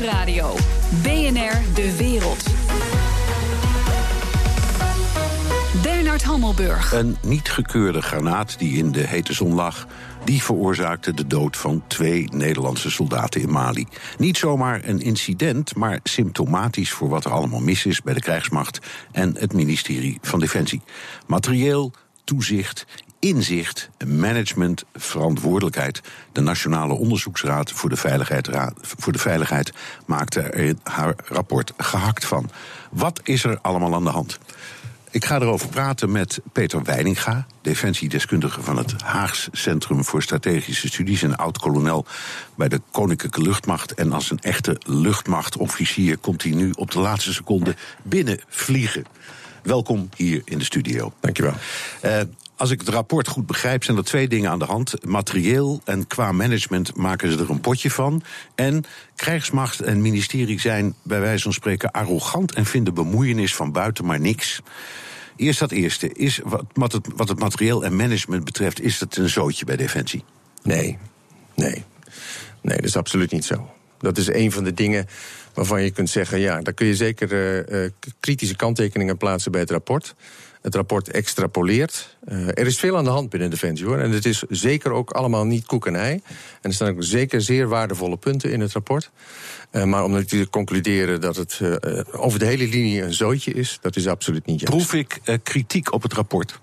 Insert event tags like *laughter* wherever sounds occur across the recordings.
Nieuwsradio. BNR De Wereld. Bernard Hammelburg. Een niet gekeurde granaat die in de hete zon lag. Die veroorzaakte de dood van twee Nederlandse soldaten in Mali. Niet zomaar een incident, maar symptomatisch voor wat er allemaal mis is bij de krijgsmacht en het ministerie van Defensie. Materieel, toezicht, inzicht, management, verantwoordelijkheid. De Nationale Onderzoeksraad voor de Veiligheid, voor de Veiligheid maakte er haar rapport gehakt van. Wat is er allemaal aan de hand? Ik ga erover praten met Peter Weininga, defensiedeskundige van het Haags Centrum voor Strategische Studies en oud-kolonel bij de Koninklijke Luchtmacht. En als een echte luchtmachtofficier komt hij nu op de laatste seconde binnenvliegen. Welkom hier in de studio. Dankjewel. Uh, als ik het rapport goed begrijp, zijn er twee dingen aan de hand. Materieel en qua management maken ze er een potje van. En krijgsmacht en ministerie zijn bij wijze van spreken arrogant en vinden bemoeienis van buiten maar niks. Eerst dat eerste. Is, wat, het, wat het materieel en management betreft, is het een zootje bij Defensie? Nee, nee. Nee, dat is absoluut niet zo. Dat is een van de dingen waarvan je kunt zeggen: ja, daar kun je zeker uh, kritische kanttekeningen plaatsen bij het rapport het rapport extrapoleert. Uh, er is veel aan de hand binnen Defensie hoor. En het is zeker ook allemaal niet koek en ei. En er staan ook zeker zeer waardevolle punten in het rapport. Uh, maar om te concluderen dat het uh, over de hele linie een zootje is, dat is absoluut niet juist. Proef ik kritiek op het rapport?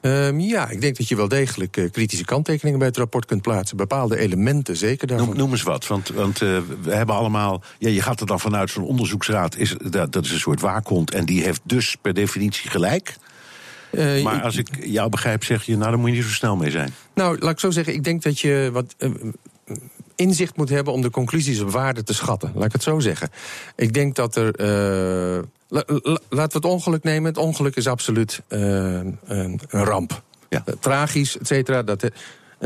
Um, ja, ik denk dat je wel degelijk uh, kritische kanttekeningen bij het rapport kunt plaatsen. Bepaalde elementen zeker daarvan. Noem, noem eens wat, want, want uh, we hebben allemaal... Ja, je gaat er dan vanuit, zo'n onderzoeksraad is, dat, dat is een soort waakhond... en die heeft dus per definitie gelijk... Uh, maar als ik jou begrijp, zeg je, nou, daar moet je niet zo snel mee zijn. Nou, laat ik zo zeggen, ik denk dat je wat uh, inzicht moet hebben om de conclusies op waarde te schatten. Laat ik het zo zeggen. Ik denk dat er. Uh, la, la, laten we het ongeluk nemen. Het ongeluk is absoluut een, een, ramp. Ja. tragisch, et cetera. Dat,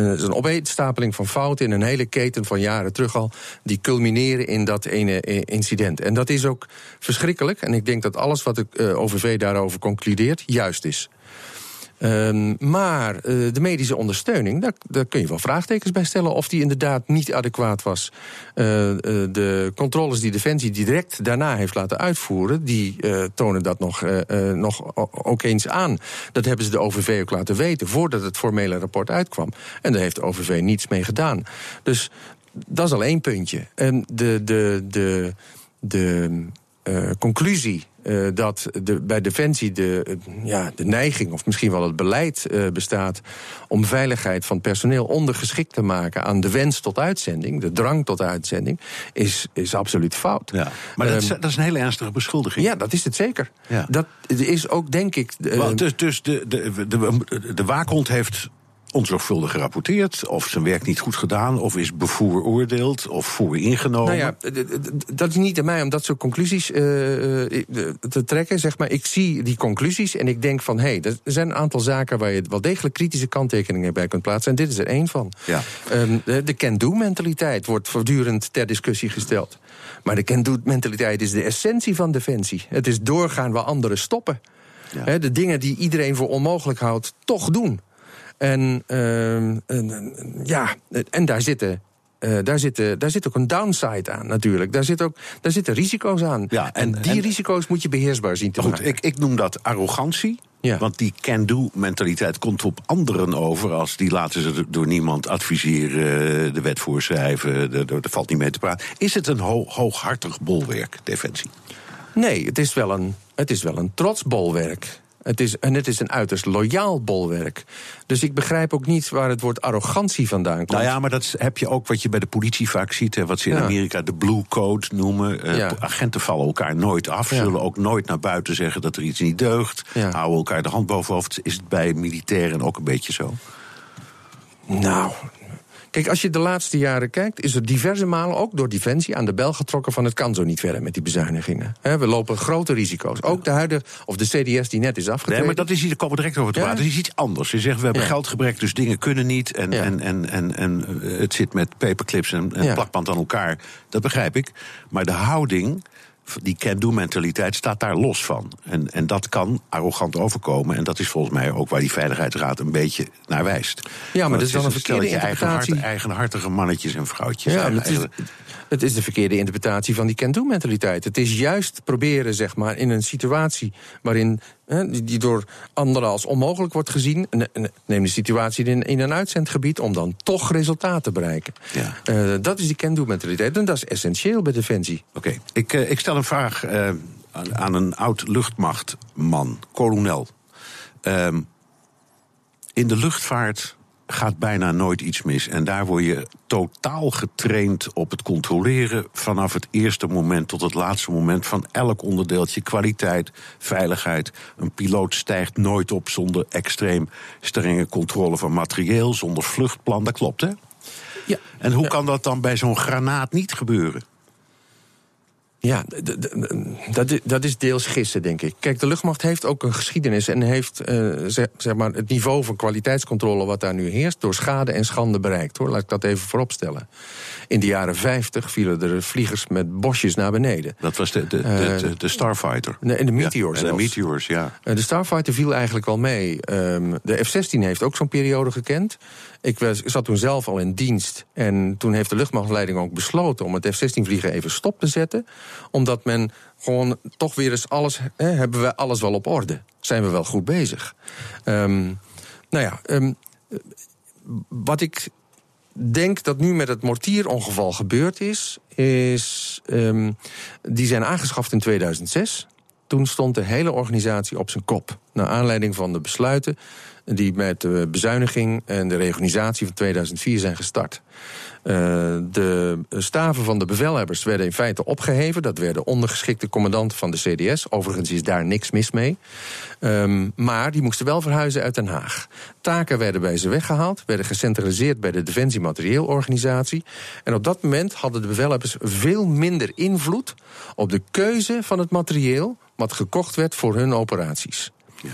het is een opeenstapeling van fouten in een hele keten van jaren terug al. Die culmineren in dat ene incident. En dat is ook verschrikkelijk. En ik denk dat alles wat de OVV daarover concludeert juist is. Um, maar uh, de medische ondersteuning, daar, daar, kun je wel vraagtekens bij stellen of die inderdaad niet adequaat was. Uh, uh, de controles die Defensie direct daarna heeft laten uitvoeren, die tonen dat nog, nog ook eens aan. Dat hebben ze de OVV ook laten weten voordat het formele rapport uitkwam. En daar heeft de OVV niets mee gedaan. Dus dat is al één puntje. En de, de, de, de conclusie uh, dat de, bij Defensie de, ja, de neiging, of misschien wel het beleid uh, bestaat om veiligheid van personeel ondergeschikt te maken aan de wens tot uitzending, de drang tot uitzending, is, is absoluut fout. Ja, maar dat, is, ehm, dat is een hele ernstige beschuldiging. Ja, dat is het zeker. Ja. Dat is ook, denk ik. Uh, dus dus de, de, de, de, de waakhond heeft onzorgvuldig gerapporteerd, of zijn werk niet goed gedaan, of is bevooroordeeld, of vooringenomen. Nou ja, dat is niet aan mij om dat soort conclusies uh, te trekken. Zeg maar, ik zie die conclusies en ik denk van, hé, hey, er zijn een aantal zaken waar je wel degelijk kritische kanttekeningen bij kunt plaatsen. En dit is er één van. Ja. Um, de can-do-mentaliteit wordt voortdurend ter discussie gesteld. Maar de can-do-mentaliteit is de essentie van defensie. Het is doorgaan waar anderen stoppen. Ja. de dingen die iedereen voor onmogelijk houdt, toch doen. En, uh, en ja, en daar zitten uh, daar, zit, daar zit ook een downside aan natuurlijk. Daar, zit ook, daar zitten risico's aan. Ja, en, en die risico's moet je beheersbaar zien te goed, maken. Ik, ik noem dat arrogantie. Ja. Want die can-do-mentaliteit komt op anderen over... als die laten ze door niemand adviseren, de wet voorschrijven... er valt niet mee te praten. Is het een ho hooghartig bolwerk, Defensie? Nee, het is wel een, het is wel een trots bolwerk. Het is, en het is een uiterst loyaal bolwerk. Dus ik begrijp ook niet waar het woord arrogantie vandaan komt. Nou ja, maar dat heb je ook wat je bij de politie vaak ziet. Hè, wat ze in Amerika de blue code noemen. Uh, Agenten vallen elkaar nooit af. Zullen ook nooit naar buiten zeggen dat er iets niet deugt. Houden elkaar de hand boven hoofd. Is het bij militairen ook een beetje zo? Nou, Kijk, als je de laatste jaren kijkt, is er diverse malen ook door Defensie aan de bel getrokken van het kan zo niet verder met die bezuinigingen. we lopen grote risico's. Ook de huidige, of de CDS die net is afgetreden. Nee, maar dat is hier, komen we direct over te praten. Dat is iets anders. Je zegt, we hebben geldgebrek, dus dingen kunnen niet. En, en, en, en, en het zit met paperclips en, en plakband aan elkaar. Dat begrijp ik. Maar de houding die can-do-mentaliteit staat daar los van. En, en dat kan arrogant overkomen. En dat is volgens mij ook waar die Veiligheidsraad een beetje naar wijst. Ja, maar dat is dan een verkeerde interpretatie. eigenhartige mannetjes en vrouwtjes. Ja, Het is de verkeerde interpretatie van die can-do-mentaliteit. Het is juist proberen, zeg maar, in een situatie waarin die door anderen als onmogelijk wordt gezien. Neem de situatie in, in een uitzendgebied om dan toch resultaten te bereiken. Ja. Uh, dat is die can-do-mentaliteit en dat is essentieel bij Defensie. Oké, ik, uh, ik stel een vraag uh, aan een oud luchtmachtman, kolonel. Ehm, in de luchtvaart gaat bijna nooit iets mis. En daar word je totaal getraind op het controleren vanaf het eerste moment tot het laatste moment van elk onderdeeltje. Kwaliteit, veiligheid. Een piloot stijgt nooit op zonder extreem strenge controle van materieel, zonder vluchtplan. Dat klopt, hè? Ja. En hoe kan dat dan bij zo'n granaat niet gebeuren? Ja, dat, dat is deels gissen, denk ik. Kijk, de luchtmacht heeft ook een geschiedenis en heeft uh, zeg, maar het niveau van kwaliteitscontrole wat daar nu heerst, door schade en schande bereikt. Hoor. Laat ik dat even vooropstellen. In de jaren 50 vielen er vliegers met bosjes naar beneden. Dat was de, de, de, eh, de Starfighter. En de Meteors. Ja, de Meteors, ja. De Starfighter viel eigenlijk wel mee. Um, de F-16 heeft ook zo'n periode gekend. Ik was, zat toen zelf al in dienst. En toen heeft de luchtmachtleiding ook besloten om het F-16-vliegen even stop te zetten. Omdat men gewoon toch weer eens alles. Hè, hebben we alles wel op orde? Zijn we wel goed bezig? Um, nou ja, um, wat ik denk dat nu met het mortierongeval gebeurd is, is. Um, die zijn aangeschaft in 2006. Toen stond de hele organisatie op zijn kop. Naar aanleiding van de besluiten die met de bezuiniging en de reorganisatie van 2004 zijn gestart. Uh, de staven van de bevelhebbers werden in feite opgeheven. Dat werden ondergeschikte commandanten van de CDS. Overigens is daar niks mis mee. Um, maar die moesten wel verhuizen uit Den Haag. Taken werden bij ze weggehaald, werden gecentraliseerd bij de Defensie Materieelorganisatie. En op dat moment hadden de bevelhebbers veel minder invloed op de keuze van het materieel wat gekocht werd voor hun operaties. Ja.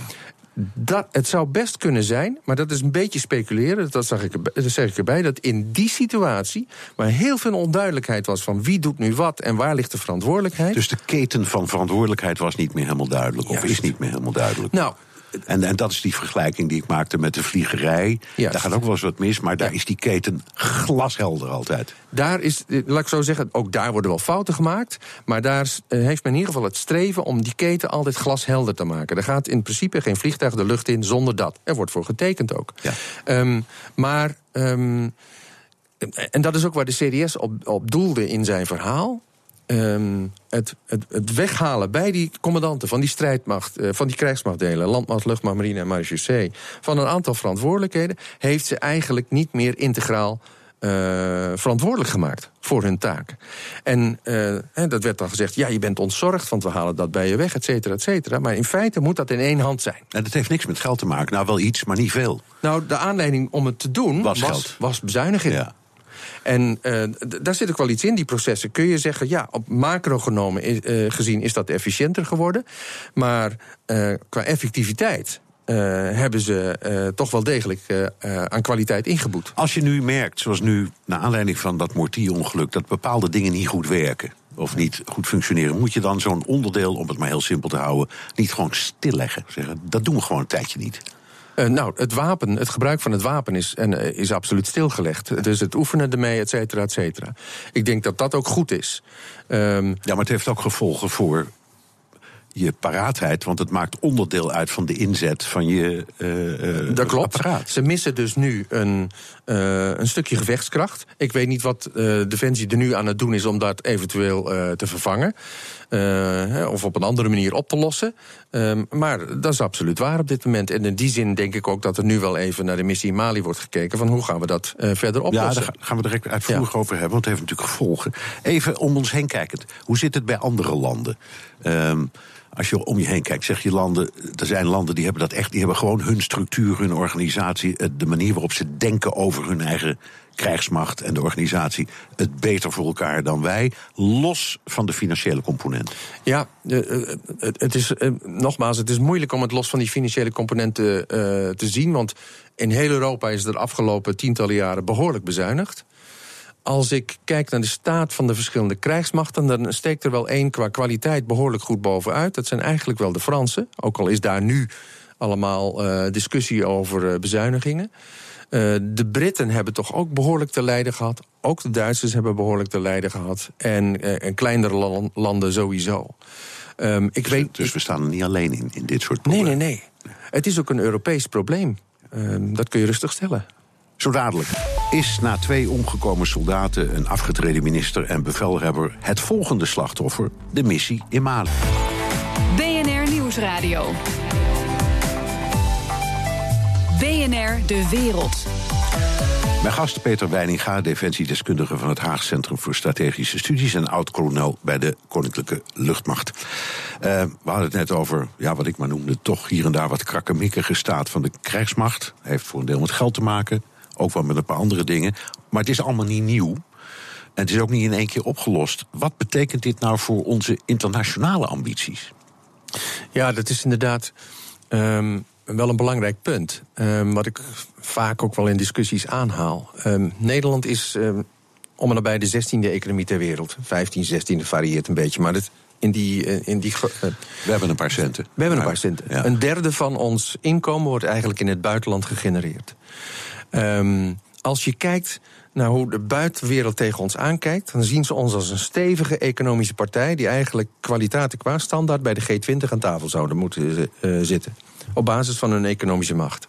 Dat, het zou best kunnen zijn, maar dat is een beetje speculeren. Dat, zag ik, dat zeg ik erbij. Dat in die situatie, waar heel veel onduidelijkheid was van wie doet nu wat en waar ligt de verantwoordelijkheid. Dus de keten van verantwoordelijkheid was niet meer helemaal duidelijk, of is niet meer helemaal duidelijk. Nou, en, en dat is die vergelijking die ik maakte met de vliegerij. Daar gaat ook wel eens wat mis, maar daar is die keten glashelder altijd. Daar is, eh, laat ik zo zeggen, ook daar worden wel fouten gemaakt. Maar daar eh, heeft men in ieder geval het streven om die keten altijd glashelder te maken. Er gaat in principe geen vliegtuig de lucht in zonder dat. Er wordt voor getekend ook. Ja. Um, maar. Um, en dat is ook waar de CDS op, op doelde in zijn verhaal. Um, het, het, het, weghalen bij die commandanten van die strijdmacht, uh, van die krijgsmachtdelen, landmacht, luchtmacht, marine en marechaussee, van een aantal verantwoordelijkheden, heeft ze eigenlijk niet meer integraal uh, verantwoordelijk gemaakt voor hun taken. En uh, dat werd dan gezegd, ja, je bent ontzorgd, want we halen dat bij je weg, et cetera, et cetera. Maar in feite moet dat in één hand zijn. En dat heeft niks met geld te maken. Nou, wel iets, maar niet veel. Nou, de aanleiding om het te doen was, was, was bezuiniging. Ja. En uh, daar zit ook wel iets in, die processen. Kun je zeggen, ja, op macro genomen uh, gezien is dat efficiënter geworden. Maar uh, qua effectiviteit hebben ze toch wel degelijk aan kwaliteit ingeboet. Als je nu merkt, zoals nu, naar aanleiding van dat mortierongeluk, dat bepaalde dingen niet goed werken of niet goed functioneren, moet je dan zo'n onderdeel, om het maar heel simpel te houden, niet gewoon stilleggen? Zeggen, dat doen we gewoon een tijdje niet. Uh, nou, het wapen, het gebruik van het wapen is, en, uh, is absoluut stilgelegd. Dus het oefenen ermee, et cetera, et cetera. Ik denk dat dat ook goed is. Um, ja, maar het heeft ook gevolgen voor je paraatheid, want het maakt onderdeel uit van de inzet van je uh, Dat klopt. Apparaat. Ze missen dus nu een, een stukje gevechtskracht. Ik weet niet wat uh, Defensie er nu aan het doen is om dat eventueel te vervangen. of op een andere manier op te lossen. Um, maar dat is absoluut waar op dit moment. En in die zin denk ik ook dat er nu wel even naar de missie in Mali wordt gekeken... van hoe gaan we dat verder oplossen. Ja, daar gaan we direct uitvoerig ja. over hebben, want het heeft natuurlijk gevolgen. Even om ons heen kijkend. Hoe zit het bij andere landen? Um, als je om je heen kijkt, zeg je landen. Er zijn landen die hebben dat echt. Die hebben gewoon hun structuur, hun organisatie. De manier waarop ze denken over hun eigen krijgsmacht en de organisatie. Het beter voor elkaar dan wij. Los van de financiële component. Ja, het is nogmaals, het is moeilijk om het los van die financiële componenten te zien. Want in heel Europa is er de afgelopen tientallen jaren behoorlijk bezuinigd. Als ik kijk naar de staat van de verschillende krijgsmachten, dan steekt er wel één qua kwaliteit behoorlijk goed bovenuit. Dat zijn eigenlijk wel de Fransen. Ook al is daar nu allemaal uh, discussie over uh, bezuinigingen. de Britten hebben toch ook behoorlijk te lijden gehad. Ook de Duitsers hebben behoorlijk te lijden gehad. En, en kleinere landen sowieso. Um, ik dus, weet, dus we staan er niet alleen in, in dit soort problemen? Nee, nee, nee. Het is ook een Europees probleem. Um, dat kun je rustig stellen. Zo dadelijk. Is na twee omgekomen soldaten, een afgetreden minister en bevelhebber het volgende slachtoffer de missie in Mali? BNR Nieuwsradio. BNR De Wereld. Mijn gast Peter Weininga, defensiedeskundige van het Haag Centrum voor Strategische Studies en oud-kolonel bij de Koninklijke Luchtmacht. Uh, we hadden het net over, ja, wat ik maar noemde, toch hier en daar wat krakkemikkige staat van de krijgsmacht. Heeft voor een deel met geld te maken, ook wel met een paar andere dingen. Maar het is allemaal niet nieuw. En het is ook niet in één keer opgelost. Wat betekent dit nou voor onze internationale ambities? Ja, dat is inderdaad. Um, wel een belangrijk punt. Um, wat ik vaak ook wel in discussies aanhaal. Um, Nederland is om en nabij de 16e economie ter wereld. 15, 16 varieert een beetje, maar het, in die, uh, in die uh, We hebben een paar centen. We hebben een paar centen. Ja. Een derde van ons inkomen wordt eigenlijk in het buitenland gegenereerd. Als je kijkt naar hoe de buitenwereld tegen ons aankijkt, dan zien ze ons als een stevige economische partij die eigenlijk kwaliteiten qua standaard bij de G20 aan tafel zouden moeten uh, zitten op basis van hun economische macht.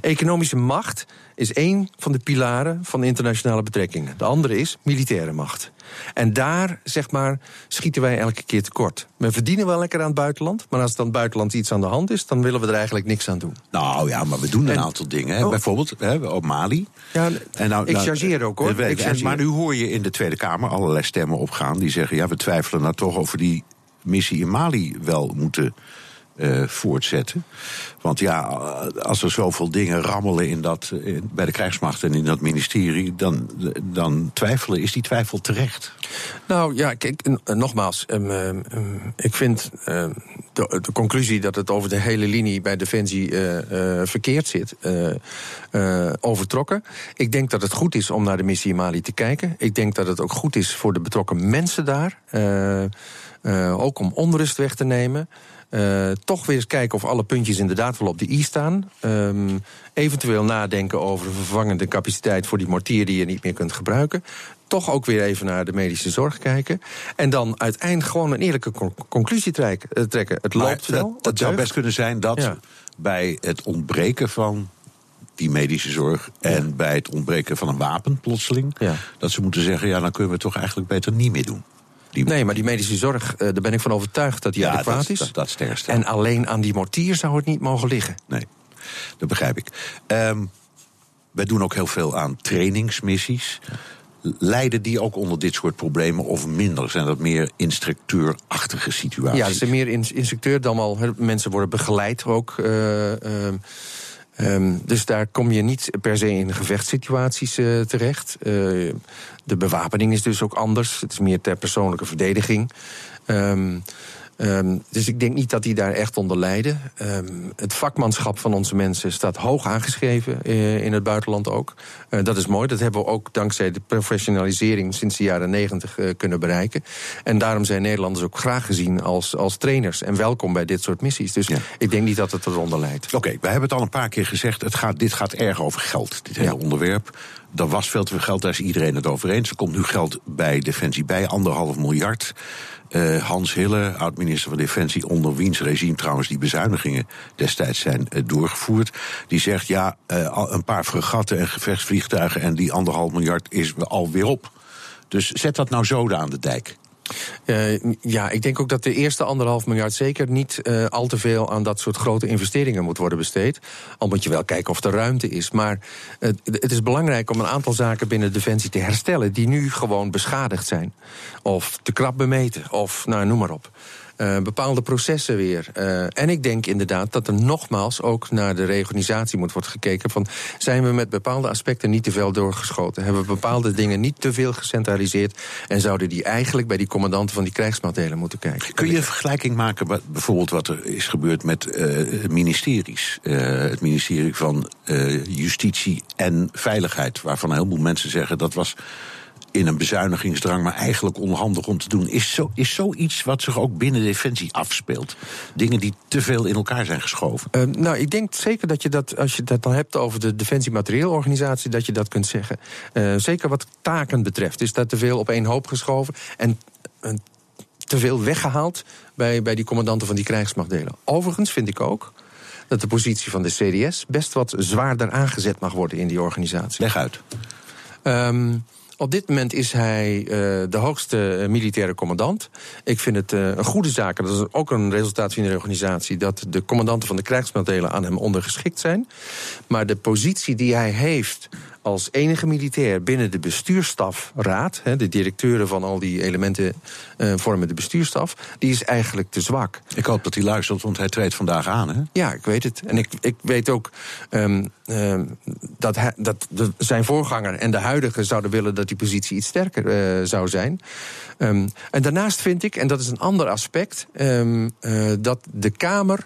Economische macht is één van de pilaren van internationale betrekkingen. De andere is militaire macht. En daar, zeg maar, schieten wij elke keer tekort. We verdienen wel lekker aan het buitenland, maar als dan buitenland iets aan de hand is, dan willen we er eigenlijk niks aan doen. Nou ja, maar we doen een aantal dingen. Oh. Bijvoorbeeld hè, op Mali. Ja, en nou, ik nou, chargeer ook hoor. Ik chargeer. Maar nu hoor je in de Tweede Kamer allerlei stemmen opgaan die zeggen: ja, we twijfelen nou toch over die missie in Mali wel moeten uh, voortzetten. Want ja, als er zoveel dingen rammelen in dat, in, bij de krijgsmacht en in dat ministerie, dan, dan twijfelen, is die twijfel terecht? Nou ja, kijk, nogmaals, um, um, ik vind de, conclusie dat het over de hele linie bij Defensie verkeerd zit, overtrokken. Ik denk dat het goed is om naar de missie Mali te kijken. Ik denk dat het ook goed is voor de betrokken mensen daar. ook om onrust weg te nemen. Uh, toch weer eens kijken of alle puntjes inderdaad wel op de i staan. Um, eventueel nadenken over vervangende capaciteit voor die mortier die je niet meer kunt gebruiken. Toch ook weer even naar de medische zorg kijken. En dan uiteindelijk gewoon een eerlijke conclusie trekken. Eh, trekken. Het loopt wel. Het, zou best kunnen zijn dat bij het ontbreken van die medische zorg en bij het ontbreken van een wapen plotseling, ja. dat ze moeten zeggen: ja, dan kunnen we het toch eigenlijk beter niet meer doen. Nee, maar die medische zorg, uh, daar ben ik van overtuigd dat die ja, adequaat is. Dat, dat sterkste. En alleen aan die mortier zou het niet mogen liggen. Nee, dat begrijp ik. Um, wij doen ook heel veel aan trainingsmissies. Leiden die ook onder dit soort problemen of minder? Zijn dat meer instructeurachtige situaties? Ja, het zijn meer instructeur dan al. Mensen worden begeleid ook. Uh, uh, Um, dus daar kom je niet per se in gevechtssituaties uh, terecht. Uh, de bewapening is dus ook anders. Het is meer ter persoonlijke verdediging. Um, Um, dus ik denk niet dat die daar echt onder lijden. Um, het vakmanschap van onze mensen staat hoog aangeschreven uh, in het buitenland ook. Uh, dat is mooi. Dat hebben we ook dankzij de professionalisering sinds de jaren negentig uh, kunnen bereiken. En daarom zijn Nederlanders ook graag gezien als, als trainers. En welkom bij dit soort missies. Dus ja. ik denk niet dat het eronder leidt. Oké, okay, we hebben het al een paar keer gezegd. Het gaat, dit gaat erg over geld, dit hele ja. onderwerp. Er was veel te veel geld, daar is iedereen het over eens. Er komt nu geld bij Defensie bij, anderhalf miljard. Uh, Hans Hille, oud-minister van Defensie, onder wiens regime trouwens die bezuinigingen destijds zijn uh, doorgevoerd. Die zegt ja, uh, een paar fregatten en gevechtsvliegtuigen en die anderhalf miljard is alweer op. Dus zet dat nou zoden aan de dijk. Uh, ja, ik denk ook dat de eerste anderhalf miljard zeker niet uh, al te veel aan dat soort grote investeringen moet worden besteed. Al moet je wel kijken of er ruimte is. Maar het is belangrijk om een aantal zaken binnen Defensie te herstellen die nu gewoon beschadigd zijn. Of te krap bemeten, of nou, noem maar op. Uh, bepaalde processen weer. Uh, en ik denk inderdaad dat er nogmaals ook naar de reorganisatie moet worden gekeken van zijn we met bepaalde aspecten niet te veel doorgeschoten? Hebben we bepaalde dingen niet te veel gecentraliseerd? En zouden die eigenlijk bij die commandanten van die krijgsmachtdelen moeten kijken? Kun je een vergelijking maken wat, bijvoorbeeld wat er is gebeurd met uh, ministeries? het ministerie van Justitie en Veiligheid, waarvan een heleboel mensen zeggen dat was in een bezuinigingsdrang, maar eigenlijk onhandig om te doen. Is, zo, is zoiets wat zich ook binnen Defensie afspeelt? Dingen die te veel in elkaar zijn geschoven? Uh, nou, ik denk zeker dat je dat, als je dat dan hebt over de Defensie Materieelorganisatie, dat je dat kunt zeggen. Uh, zeker wat taken betreft, is dat te veel op één hoop geschoven. En uh, te veel weggehaald bij, bij die commandanten van die krijgsmachtdelen. Overigens vind ik ook dat de positie van de CDS best wat zwaarder aangezet mag worden in die organisatie. Leg uit. Um, op dit moment is hij uh, de hoogste militaire commandant. Ik vind het uh, een goede zaak, dat is ook een resultaat van de organisatie, dat de commandanten van de krijgsmachtdelen aan hem ondergeschikt zijn. Maar de positie die hij heeft als enige militair binnen de bestuurstafraad, de directeuren van al die elementen uh, vormen de bestuurstaf, die is eigenlijk te zwak. Ik hoop dat hij luistert, want hij treedt vandaag aan. Hè? Ja, ik weet het. En ik, ik weet ook um, um, dat, hij, dat de, zijn voorganger en de huidige zouden willen dat die positie iets sterker uh, zou zijn. Um, en daarnaast vind ik, en dat is een ander aspect, uh, dat de Kamer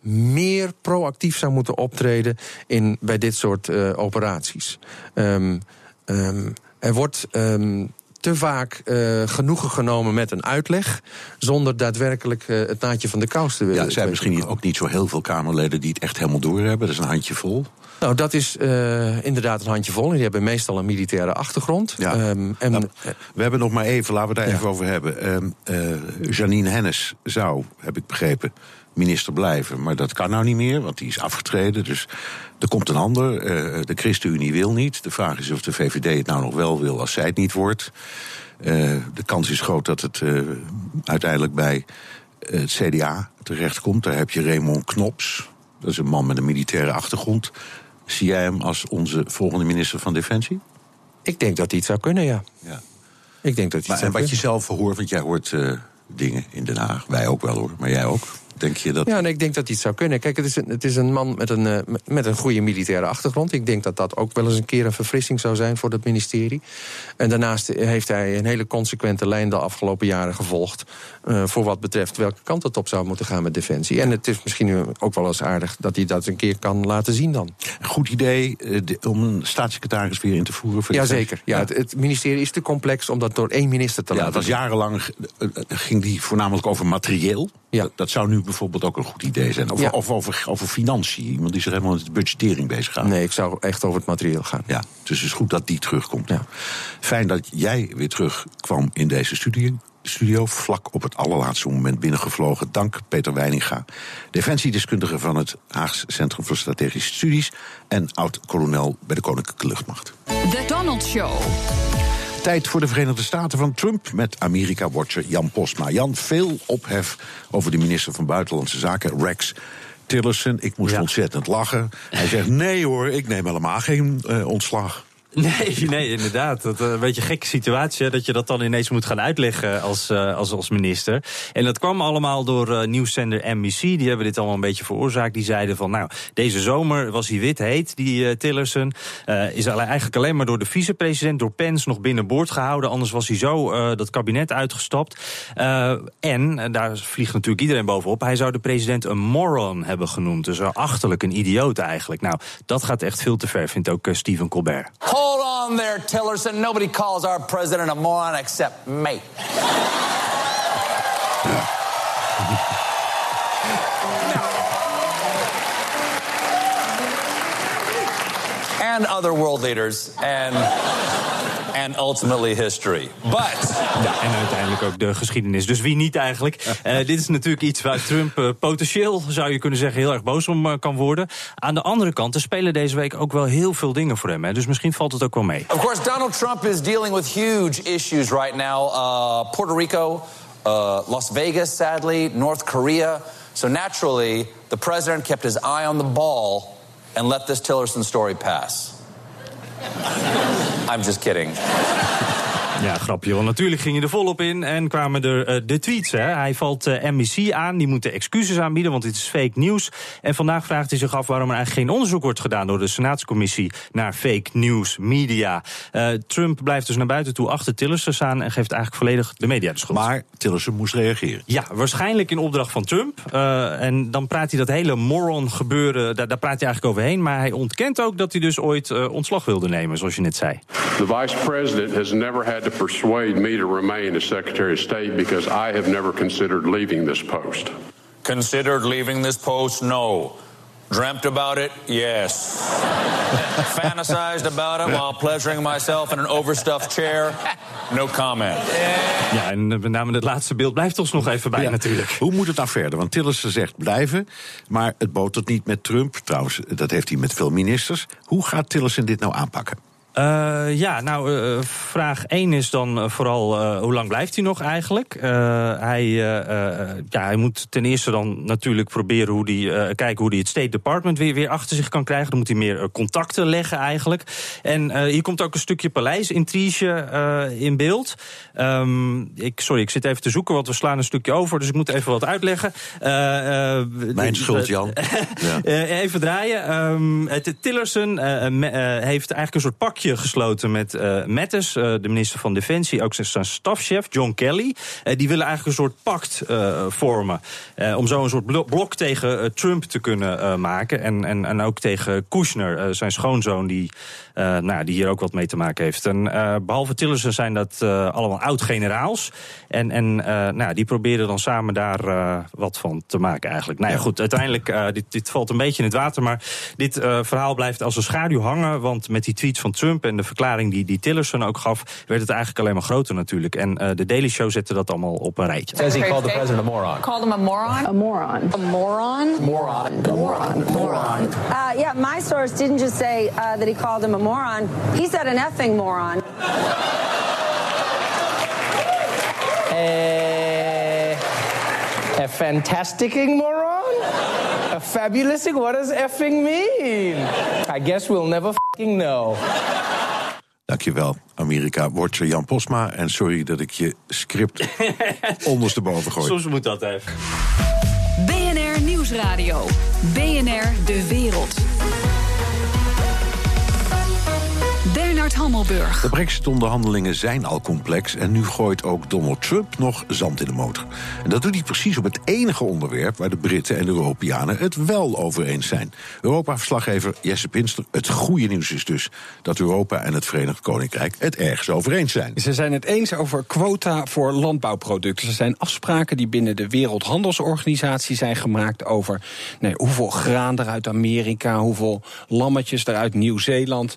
meer proactief zou moeten optreden in, bij dit soort uh, operaties. Um, um, er wordt um, te vaak uh, genoegen genomen met een uitleg, zonder daadwerkelijk uh, het naadje van de kous te willen. Ja, er zijn misschien ook niet zo heel veel Kamerleden die het echt helemaal doorhebben. Dat is een handje vol. Nou, dat is uh, inderdaad een handje vol. Die hebben meestal een militaire achtergrond. Ja. Um, en, nou, we hebben nog maar even, laten we het daar ja. even over hebben. Um, Janine Hennis zou, heb ik begrepen, minister blijven. Maar dat kan nou niet meer, want die is afgetreden. Dus er komt een ander. Uh, de ChristenUnie wil niet. De vraag is of de VVD het nou nog wel wil als zij het niet wordt. Uh, de kans is groot dat het uh, uiteindelijk bij het CDA terechtkomt. Daar heb je Raymond Knops. Dat is een man met een militaire achtergrond. Zie jij hem als onze volgende minister van Defensie? Ik denk dat hij het zou kunnen, ja. ja. Ik denk dat hij maar, En wat je zelf hoort, want jij hoort dingen in Den Haag. Wij ook wel hoor, maar jij ook. Denk je dat... Ja, nee, ik denk dat het zou kunnen. Kijk, het is een, het is een man met een, uh, met een goede militaire achtergrond. Ik denk dat dat ook wel eens een keer een verfrissing zou zijn voor het ministerie. En daarnaast heeft hij een hele consequente lijn de afgelopen jaren gevolgd. Uh, voor wat betreft welke kant het op zou moeten gaan met Defensie. En het is misschien ook wel eens aardig dat hij dat een keer kan laten zien dan. Goed idee uh, de, om een staatssecretaris weer in te voeren. Voor Jazeker. Ja, ja. Het, het, ministerie is te complex om dat door één minister te ja, laten het was jarenlang ging die voornamelijk over materieel. Ja. Dat, dat zou nu bijvoorbeeld ook een goed idee zijn. Of, Ja. of over, over financiën. Iemand die zich helemaal met de budgettering bezighoudt. Nee, ik zou echt over het materieel gaan. Ja, dus het is goed dat die terugkomt. Ja. Fijn dat jij weer terugkwam in deze studio. Studio vlak op het allerlaatste moment binnengevlogen. Dank Peter Weininga, defensiedeskundige van het Haags Centrum voor Strategische Studies en oud-kolonel bij de Koninklijke Luchtmacht. The Donald Show. Tijd voor de Verenigde Staten van Trump met Amerika-watcher Jan Postma. Jan, veel ophef over de minister van Buitenlandse Zaken, Rex Tillerson. Ik moest Ja. ontzettend lachen. Hij zegt: Nee hoor, ik neem helemaal geen eh, ontslag. *laughs* Nee, nee, inderdaad. Dat is een beetje een gekke situatie dat je dat dan ineens moet gaan uitleggen als, uh, als, als minister. En dat kwam allemaal door uh, nieuwszender NBC. Die hebben dit allemaal een beetje veroorzaakt. Die zeiden van, nou, deze zomer was hij wit heet, die Tillerson. is eigenlijk alleen maar door de vicepresident, door Pence, nog binnenboord gehouden. Anders was hij zo dat kabinet uitgestapt. en, daar vliegt natuurlijk iedereen bovenop, hij zou de president een moron hebben genoemd. Dus achterlijk, een idioot eigenlijk. Nou, dat gaat echt veel te ver, vindt ook Stephen Colbert. Hold on there, Tillerson. Nobody calls our president a moron except me. and other world leaders and and ultimately history. But Ja, en uiteindelijk ook de geschiedenis. Dus wie niet eigenlijk? Uh, dit is natuurlijk iets waar Trump uh, potentieel, zou je kunnen zeggen, heel erg boos om uh, kan worden. Aan de andere kant, er spelen deze week ook wel heel veel dingen voor hem. Hè, dus misschien valt het ook wel mee. Of course, Donald Trump is dealing with huge issues right now. Uh, Puerto Rico, uh, Las Vegas, sadly, North Korea. So naturally, the president kept his eye on the ball and let this Tillerson story pass. I'm just kidding. Ja, grapje. Want natuurlijk ging je er volop in en kwamen er uh, de tweets. Hè. Hij valt uh, NBC aan, die moeten excuses aanbieden, want dit is fake nieuws. En vandaag vraagt hij zich af waarom er eigenlijk geen onderzoek wordt gedaan door de Senaatscommissie naar fake news media. Uh, Trump blijft dus naar buiten toe achter Tillerson staan en geeft eigenlijk volledig de media de schuld. Maar Tillerson moest reageren. Ja, waarschijnlijk in opdracht van Trump. en dan praat hij dat hele moron gebeuren, daar, daar praat hij eigenlijk overheen. Maar hij ontkent ook dat hij dus ooit ontslag wilde nemen, zoals je net zei. The vice president has never had to persuade me to remain as Secretary of State because I have never considered leaving this post. Considered leaving this post? No. Dreamt about it? Yes. *laughs* Fantasized about it while pleasuring myself in an overstuffed chair? No comment. Ja, en met name het laatste beeld blijft ons nog even bij ja. natuurlijk. Hoe moet het nou verder? Want Tillerson zegt blijven, maar het botert niet met Trump. Trouwens, dat heeft hij met veel ministers. Hoe gaat Tillerson dit nou aanpakken? Uh, ja, nou, uh, vraag 1 is dan vooral uh, hoe lang blijft hij nog eigenlijk? hij, ja, hij moet ten eerste dan natuurlijk proberen hoe die, kijken hoe hij het State Department weer, weer achter zich kan krijgen. Dan moet hij meer contacten leggen eigenlijk. En hier komt ook een stukje paleisintrige in beeld. Um, ik, sorry, ik zit even te zoeken, want we slaan een stukje over, dus ik moet even wat uitleggen. Mijn schuld, Jan. *laughs* ja. even draaien. Um, Tillerson heeft eigenlijk een soort pakje gesloten met uh, Mattis, uh, de minister van Defensie, ook zijn stafchef John Kelly. Uh, die willen eigenlijk een soort pact vormen. om zo een soort blok tegen Trump te kunnen maken. En, en, en ook tegen Kushner, zijn schoonzoon, die, nou, die hier ook wat mee te maken heeft. En behalve Tillerson zijn dat allemaal oud-generaals. En, en nou, die proberen dan samen daar wat van te maken eigenlijk. Nou ja, goed, uiteindelijk, dit, dit valt een beetje in het water. Maar dit verhaal blijft als een schaduw hangen. Want met die tweets van Trump en de verklaring die, die Tillerson ook gaf, werd het eigenlijk alleen maar groter natuurlijk. En uh, de Daily Show zette dat allemaal op een rijtje. Says he called the president a moron. Called him a moron? A moron. A moron? Moron. Moron. Moron. Uh, yeah, my source didn't just say uh, that he called him a moron. He said an effing moron. Uh, a fantasticing moron? A fabulousing? What does effing mean? I guess we'll never fucking know. Dankjewel, Amerika. Wortje Jan Posma. En sorry dat ik je script *laughs* ondersteboven gooi. Soms moet dat even. BNR Nieuwsradio. BNR De Wereld. Bernard Hammelburg. De Brexit-onderhandelingen zijn al complex en nu gooit ook Donald Trump nog zand in de motor. En dat doet hij precies op het enige onderwerp waar de Britten en de Europeanen het wel over eens zijn. Europa-verslaggever Jesse Pinster. Het goede nieuws is dus dat Europa en het Verenigd Koninkrijk het ergens over eens zijn. Ze zijn het eens over quota voor landbouwproducten. Er zijn afspraken die binnen de Wereldhandelsorganisatie zijn gemaakt over nee, hoeveel graan er uit Amerika, hoeveel lammetjes er uit Nieuw-Zeeland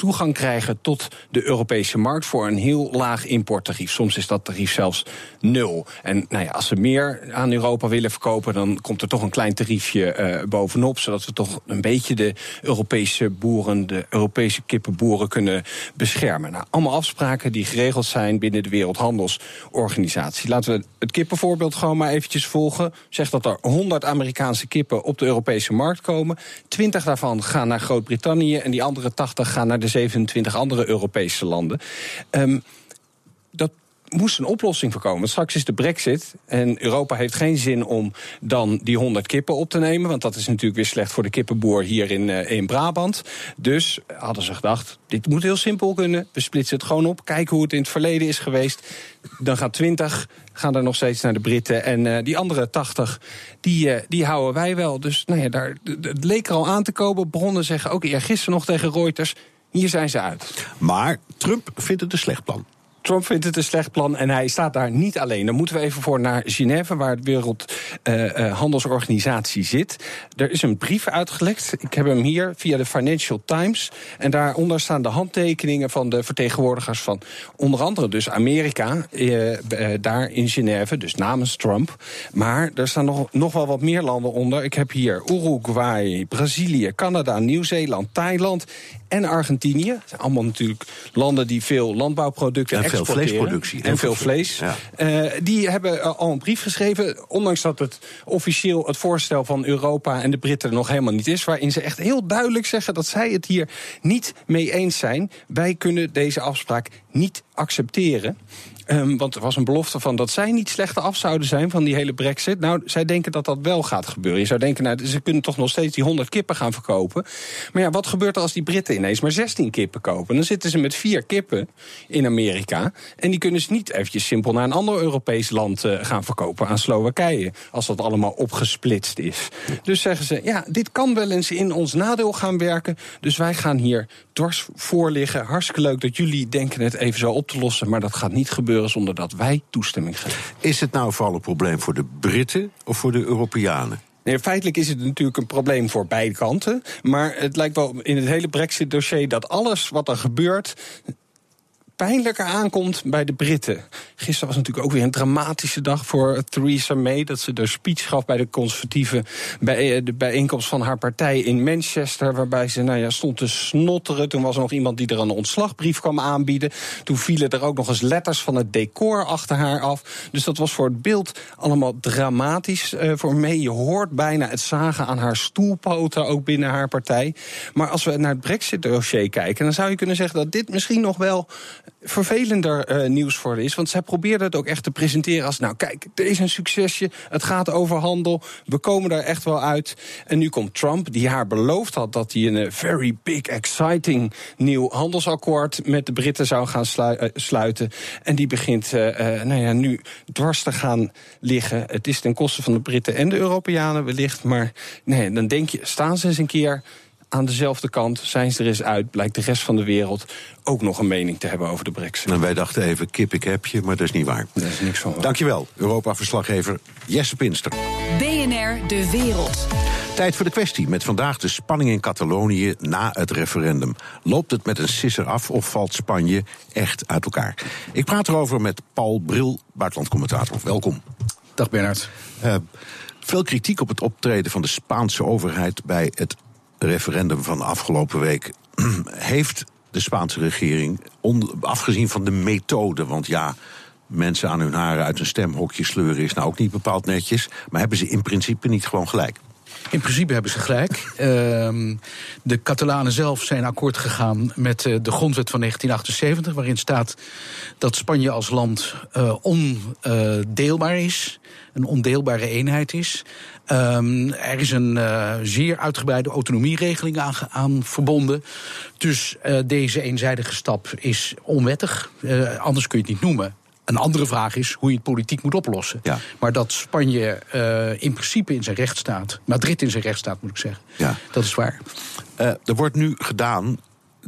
toegang krijgen tot de Europese markt voor een heel laag importtarief. Soms is dat tarief zelfs nul. En nou ja, als ze meer aan Europa willen verkopen, dan komt er toch een klein tariefje uh, bovenop, zodat we toch een beetje de Europese boeren, de Europese kippenboeren kunnen beschermen. Nou, allemaal afspraken die geregeld zijn binnen de Wereldhandelsorganisatie. Laten we het kippenvoorbeeld gewoon maar eventjes volgen. Zeg dat er 100 Amerikaanse kippen op de Europese markt komen. 20 daarvan gaan naar Groot-Brittannië en die andere 80 gaan naar de 27 andere Europese landen. Um, dat moest een oplossing voorkomen. Straks is de brexit en Europa heeft geen zin om dan die 100 kippen op te nemen... want dat is natuurlijk weer slecht voor de kippenboer hier in, uh, in Brabant. Dus hadden ze gedacht, dit moet heel simpel kunnen. We splitsen het gewoon op, kijken hoe het in het verleden is geweest. Dan gaan 20 gaan er nog steeds naar de Britten. En uh, die andere 80, die, uh, die houden wij wel. Dus nou ja, daar, het leek er al aan te komen. Bronnen zeggen ook eergisteren nog tegen Reuters... Hier zijn ze uit. Maar Trump vindt het een slecht plan. Trump vindt het een slecht plan en hij staat daar niet alleen. Dan moeten we even voor naar Genève, waar het Wereldhandelsorganisatie uh, uh, zit. Er is een brief uitgelekt. Ik heb hem hier via de Financial Times. En daaronder staan de handtekeningen van de vertegenwoordigers van onder andere dus Amerika, uh, daar in Genève, dus namens Trump. Maar er staan nog, nog wel wat meer landen onder. Ik heb hier Uruguay, Brazilië, Canada, Nieuw-Zeeland, Thailand en Argentinië. Dat zijn allemaal natuurlijk landen die veel landbouwproducten en veel vleesproductie. En veel vlees. Ja. Uh, die hebben al een brief geschreven, ondanks dat het officieel het voorstel van Europa en de Britten nog helemaal niet is, waarin ze echt heel duidelijk zeggen dat zij het hier niet mee eens zijn. Wij kunnen deze afspraak niet accepteren. Ehm, want er was een belofte van dat zij niet slechter af zouden zijn van die hele brexit. Nou, zij denken dat dat wel gaat gebeuren. Je zou denken, nou, ze kunnen toch nog steeds die 100 kippen gaan verkopen. Maar ja, wat gebeurt er als die Britten ineens maar 16 kippen kopen? Dan zitten ze met vier kippen in Amerika. En die kunnen ze niet eventjes simpel naar een ander Europees land eh, gaan verkopen. Aan Slowakije. Als dat allemaal opgesplitst is. Dus zeggen ze, ja, dit kan wel eens in ons nadeel gaan werken. Dus wij gaan hier dwars voor liggen. Hartstikke leuk dat jullie denken het even zo op te lossen. Maar dat gaat niet gebeuren zonder dat wij toestemming geven. Is het nou vooral een probleem voor de Britten of voor de Europeanen? Nee, feitelijk is het natuurlijk een probleem voor beide kanten. Maar het lijkt wel in het hele Brexit-dossier dat alles wat er gebeurt pijnlijker aankomt bij de Britten. Gisteren was natuurlijk ook weer een dramatische dag voor Theresa May. Dat ze de speech gaf bij de conservatieve bij eh, de bijeenkomst van haar partij in Manchester. Waarbij ze nou ja, stond te snotteren. Toen was er nog iemand die er een ontslagbrief kwam aanbieden. Toen vielen er ook nog eens letters van het decor achter haar af. Dus dat was voor het beeld allemaal dramatisch uh, voor May. Je hoort bijna het zagen aan haar stoelpoten ook binnen haar partij. Maar als we naar het Brexit-dossier kijken, dan zou je kunnen zeggen dat dit misschien nog wel vervelender uh, nieuws voor is. Want zij probeerde het ook echt te presenteren als... nou kijk, er is een succesje, het gaat over handel... we komen daar echt wel uit. En nu komt Trump, die haar beloofd had... dat hij een uh, very big, exciting nieuw handelsakkoord... met de Britten zou gaan uh, sluiten. En die begint nou ja, nu dwars te gaan liggen. Het is ten koste van de Britten en de Europeanen wellicht... maar nee, dan denk je, staan ze eens een keer aan dezelfde kant, zijn ze er eens uit, blijkt de rest van de wereld ook nog een mening te hebben over de brexit. En wij dachten even, kip ik heb je, maar dat is niet waar. Dat is niks van waar. Dankjewel, Europa-verslaggever Jesse Pinster. BNR De Wereld. Tijd voor de kwestie met vandaag de spanning in Catalonië na het referendum. Loopt het met een sisser af of valt Spanje echt uit elkaar? Ik praat erover met Paul Bril, buitenlandcommentator. Welkom. Dag Bernard. Uh, veel kritiek op het optreden van de Spaanse overheid bij het referendum van de afgelopen week. *clears throat* Heeft de Spaanse regering, afgezien van de methode, want ja, mensen aan hun haren uit een stemhokje sleuren is nou ook niet bepaald netjes, maar hebben ze in principe niet gewoon gelijk? In principe hebben ze gelijk. Uh, *laughs* de Catalanen zelf zijn akkoord gegaan met uh, de grondwet van 1978, waarin staat dat Spanje als land uh, ondeelbaar is, een ondeelbare eenheid is. Um, er is een uh, zeer uitgebreide autonomieregeling aan, aan verbonden. Dus uh, deze eenzijdige stap is onwettig. Uh, anders kun je het niet noemen. Een andere vraag is hoe je het politiek moet oplossen. Ja. Maar dat Spanje uh, in principe in zijn recht staat, Madrid in zijn recht staat, moet ik zeggen. Ja. Dat is waar. Uh, er wordt nu gedaan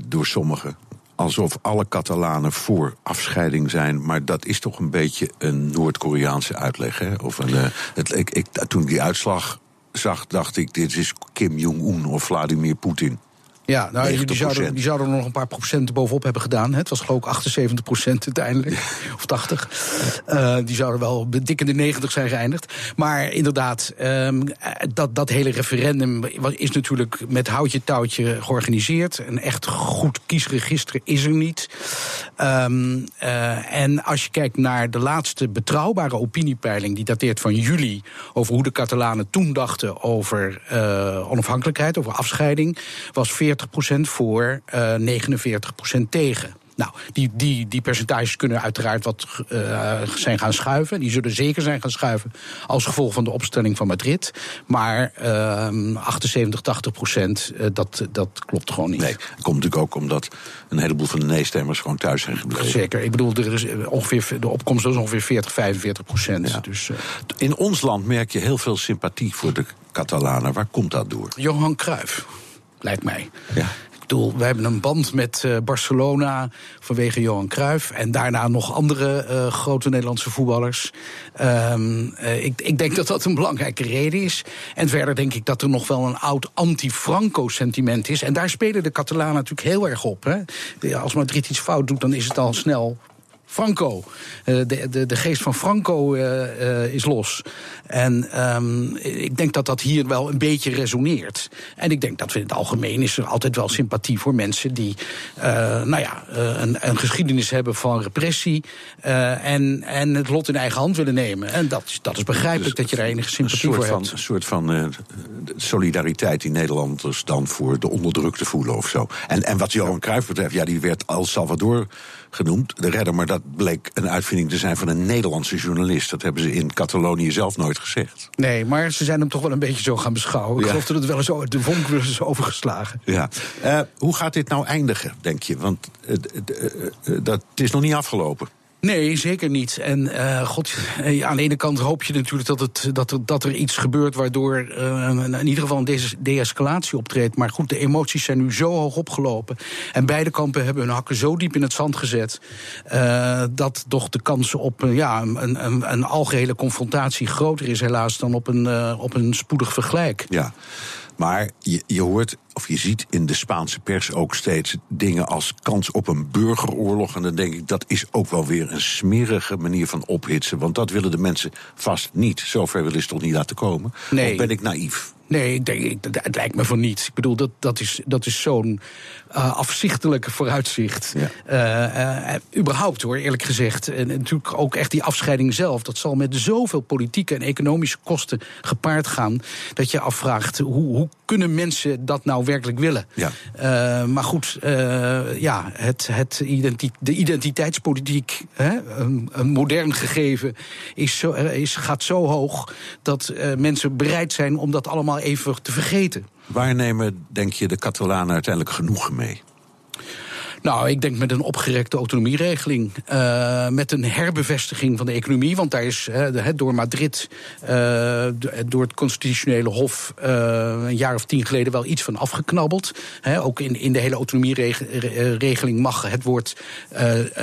door sommigen alsof alle Catalanen voor afscheiding zijn. Maar dat is toch een beetje een Noord-Koreaanse uitleg. Hè? Of een, uh, het, ik, ik, toen ik die uitslag zag, dacht ik: dit is Kim Jong-un of Vladimir Poetin. Ja, nou, die zouden, die zouden er nog een paar procenten bovenop hebben gedaan. Het was geloof ik 78 procent uiteindelijk. Of 80. Uh, die zouden wel dik in de 90 zijn geëindigd. Maar inderdaad, um, dat, dat hele referendum is natuurlijk met houtje touwtje georganiseerd. Een echt goed kiesregister is er niet. Um, uh, en als je kijkt naar de laatste betrouwbare opiniepeiling... die dateert van juli... over hoe de Catalanen toen dachten over uh, onafhankelijkheid, over afscheiding... was 40 voor, uh, 49% tegen. Nou, die, die, die percentages kunnen uiteraard wat uh, zijn gaan schuiven. Die zullen zeker zijn gaan schuiven als gevolg van de opstelling van Madrid. Maar uh, 78, 80 procent, uh, dat, dat klopt gewoon niet. Nee, dat komt natuurlijk ook omdat een heleboel van de nee-stemmers gewoon thuis zijn gebleven. Zeker. Ik bedoel, er is ongeveer, de opkomst is ongeveer 40, 45 procent. Ja. Dus. In ons land merk je heel veel sympathie voor de Catalanen. Waar komt dat door? Johan Cruijff lijkt mij. Ja. Ik bedoel, we hebben een band met uh, Barcelona vanwege Johan Cruijff. En daarna nog andere uh, grote Nederlandse voetballers. Um, uh, ik, ik, denk dat dat een belangrijke reden is. En verder denk ik dat er nog wel een oud anti-Franco-sentiment is. En daar spelen de Catalanen natuurlijk heel erg op. Hè. Als Madrid iets fout doet, dan is het al snel Franco. Uh, de, de, de geest van Franco uh, uh, is los. En um, ik denk dat dat hier wel een beetje resoneert. En ik denk dat we in het algemeen is er altijd wel sympathie voor mensen die nou ja, een, een, geschiedenis hebben van repressie. en, en het lot in eigen hand willen nemen. En dat, dat is begrijpelijk dus dat je daar enige sympathie voor van, hebt. Een soort van solidariteit die Nederlanders dan voor de onderdrukte voelen of zo. En, en wat Johan Cruijff betreft, ja, die werd El Salvador genoemd, de redder. Maar dat bleek een uitvinding te zijn van een Nederlandse journalist. Dat hebben ze in Catalonië zelf nooit gezegd. Nee, maar ze zijn hem toch wel een beetje zo gaan beschouwen. Ik Ja. geloof dat het wel eens de vonk is overgeslagen. Ja. Eh, hoe gaat dit nou eindigen, denk je? Want eh, eh, dat, het is nog niet afgelopen. Nee, zeker niet. En eh, god, eh, aan de ene kant hoop je natuurlijk dat, het, dat, er, dat er iets gebeurt waardoor eh, in ieder geval een de- de-escalatie optreedt. Maar goed, de emoties zijn nu zo hoog opgelopen. En beide kampen hebben hun hakken zo diep in het zand gezet. dat toch de kans op ja, een, een, een algehele confrontatie groter is, helaas, dan op een, op een spoedig vergelijk. Ja. Maar je, je hoort, of je ziet in de Spaanse pers ook steeds dingen als kans op een burgeroorlog. En dan denk ik, dat is ook wel weer een smerige manier van ophitsen. Want dat willen de mensen vast niet. Zover willen ze toch niet laten komen? Nee. Of ben ik naïef? Nee, ik denk, het lijkt me van niet. Ik bedoel, dat, dat is, dat is zo'n eh, afzichtelijke vooruitzicht. Eh, eh, überhaupt hoor, eerlijk gezegd. En natuurlijk ook echt die afscheiding zelf. Dat zal met zoveel politieke en economische kosten gepaard gaan. Dat je afvraagt, hoe, hoe kunnen mensen dat nou werkelijk willen? Ja. Maar goed, ja, het, het identi- de identiteitspolitiek, hè, een, een modern gegeven, is zo, is, gaat zo hoog dat mensen bereid zijn om dat allemaal even te vergeten. Waar nemen, denk je, de Catalanen uiteindelijk genoegen mee? Nou, ik denk met een opgerekte autonomieregeling. eh, met een herbevestiging van de economie. Want daar is door Madrid, eh, door het constitutionele hof... eh, een jaar of tien geleden wel iets van afgeknabbeld. Ook in, in de hele autonomieregeling mag het woord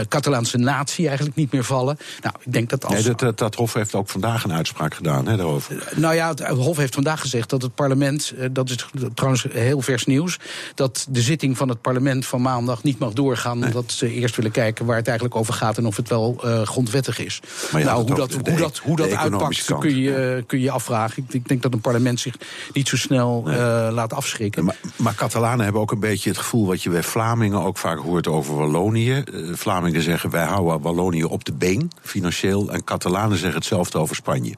Catalaanse natie eigenlijk niet meer vallen. Nou, ik denk dat als... Nee, dat, dat, dat Hof heeft ook vandaag een uitspraak gedaan hè, daarover. Nou ja, het Hof heeft vandaag gezegd dat het parlement, dat is trouwens heel vers nieuws, dat de zitting van het parlement van maandag niet mag doorgaan, omdat ze eerst willen kijken waar het eigenlijk over gaat en of het wel eh, grondwettig is. Maar nou, hoe dat, de- hoe dat, hoe dat uitpakt, kant, kun je, kun je afvragen. Ik, ik denk dat een parlement zich niet zo snel eh, laat afschrikken. Maar, maar Catalanen hebben ook een beetje het gevoel wat je bij Vlamingen ook vaak hoort over Wallonië. Eh, Vlamingen zeggen wij houden Wallonië op de been, financieel. En Catalanen zeggen hetzelfde over Spanje.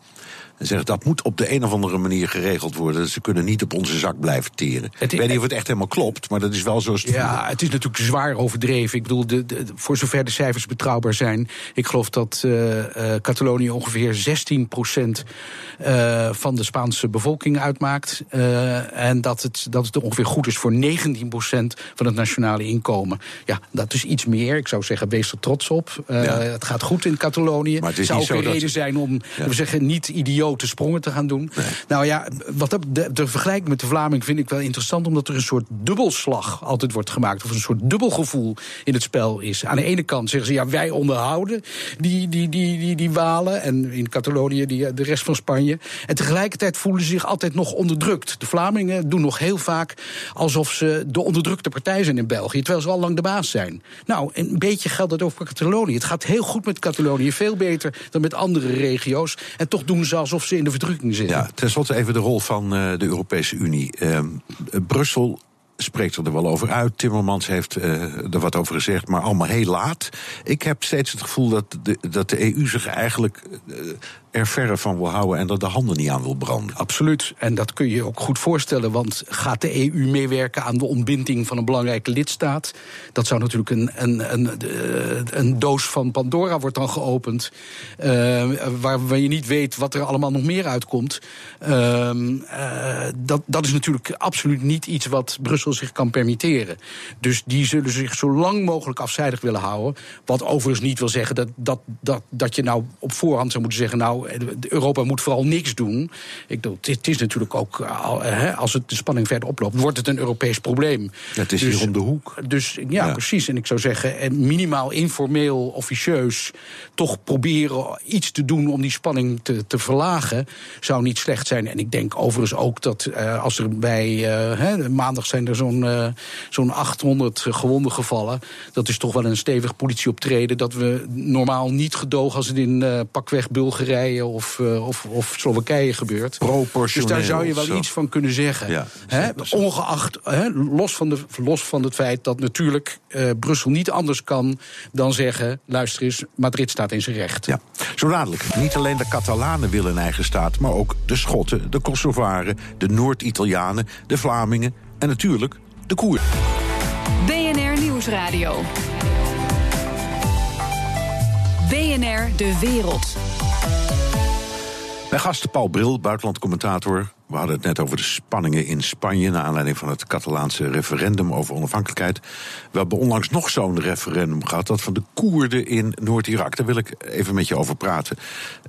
En zeggen dat moet op de een of andere manier geregeld worden. Ze kunnen niet op onze zak blijven teren. Ik weet niet of het echt helemaal klopt, maar dat is wel zo. Ja, het is natuurlijk zwaar overdreven. Ik bedoel, de, de- voor zover de cijfers betrouwbaar zijn. Ik geloof dat eh, eh, Catalonië ongeveer 16% van de Spaanse bevolking uitmaakt. Eh, en dat het, dat het ongeveer goed is voor 19% van het nationale inkomen. Ja, dat is iets meer. Ik zou zeggen, wees er trots op. Eh, Ja. Het gaat goed in Catalonië. Maar het is zou niet ook zo een dat- reden zijn om, Ja. we zeggen, niet idiote sprongen te gaan doen. Nou ja, wat dat, de, de vergelijking met de Vlaming vind ik wel interessant, omdat er een soort dubbelslag altijd wordt gemaakt. Of een soort dubbelgevoel in het spel is. Aan de ene kant zeggen ze, ja, wij onderhouden die, die, die, die, die Walen. En in Catalonië die, de rest van Spanje. En tegelijkertijd voelen ze zich altijd nog onderdrukt. De Vlamingen doen nog heel vaak alsof ze de onderdrukte partij zijn in België. Terwijl ze al lang de baas zijn. Nou, een beetje geldt dat ook voor Catalonië. Het gaat heel goed met Catalonië. Veel beter dan met andere regio's. En toch doen ze alsof ze in de verdrukking zitten. Ja, ten slotte even de rol van eh, de Europese Unie. Ehm, eh, Brussel spreekt er wel over uit. Timmermans heeft eh, er wat over gezegd, maar allemaal heel laat. Ik heb steeds het gevoel dat de, dat de EU zich eigenlijk eh, er verre van wil houden en er de handen niet aan wil branden. Absoluut. En dat kun je ook goed voorstellen. Want gaat de EU meewerken aan de ontbinding van een belangrijke lidstaat? Dat zou natuurlijk een, een, een, eh, een doos van Pandora wordt dan geopend. waar, waar je niet weet wat er allemaal nog meer uitkomt. Ehm, eh, dat, dat is natuurlijk absoluut niet iets wat Brussel zich kan permitteren. Dus die zullen zich zo lang mogelijk afzijdig willen houden. Wat overigens niet wil zeggen dat, dat, dat, dat je nou op voorhand zou moeten zeggen... nou, Europa moet vooral niks doen. Ik bedoel, het is natuurlijk ook, eh, hè, als het de spanning verder oploopt... wordt het een Europees probleem. Het is hier om de hoek. Dus ja, Ja. precies. En ik zou zeggen, eh, minimaal informeel, officieus... toch proberen iets te doen om die spanning te, te verlagen... zou niet slecht zijn. En ik denk overigens ook dat eh, als er bij... eh, maandag zijn er zo'n eh, zo'n 800 gewonden gevallen... dat is toch wel een stevig politieoptreden... dat we normaal niet gedogen als het in eh, pakweg Bulgarije of, eh, of, of Slowakije gebeurt. Proportioneel. Dus daar zou je wel zo. iets van kunnen zeggen. Ja, Hè? Ongeacht, hè, los, van de, los van het feit dat natuurlijk eh, Brussel niet anders kan dan zeggen: luister eens, Madrid staat in zijn recht. Ja, zo dadelijk. Niet alleen de Catalanen willen een eigen staat, maar ook de Schotten, de Kosovaren, de Noord-Italianen, de Vlamingen en natuurlijk de Koer. BNR Nieuwsradio. BNR De Wereld. Mijn gast Paul Bril, buitenlandcommentator. We hadden het net over de spanningen in Spanje... naar aanleiding van het Catalaanse referendum over onafhankelijkheid. We hebben onlangs nog zo'n referendum gehad... dat van de Koerden in Noord-Irak. Daar wil ik even met je over praten.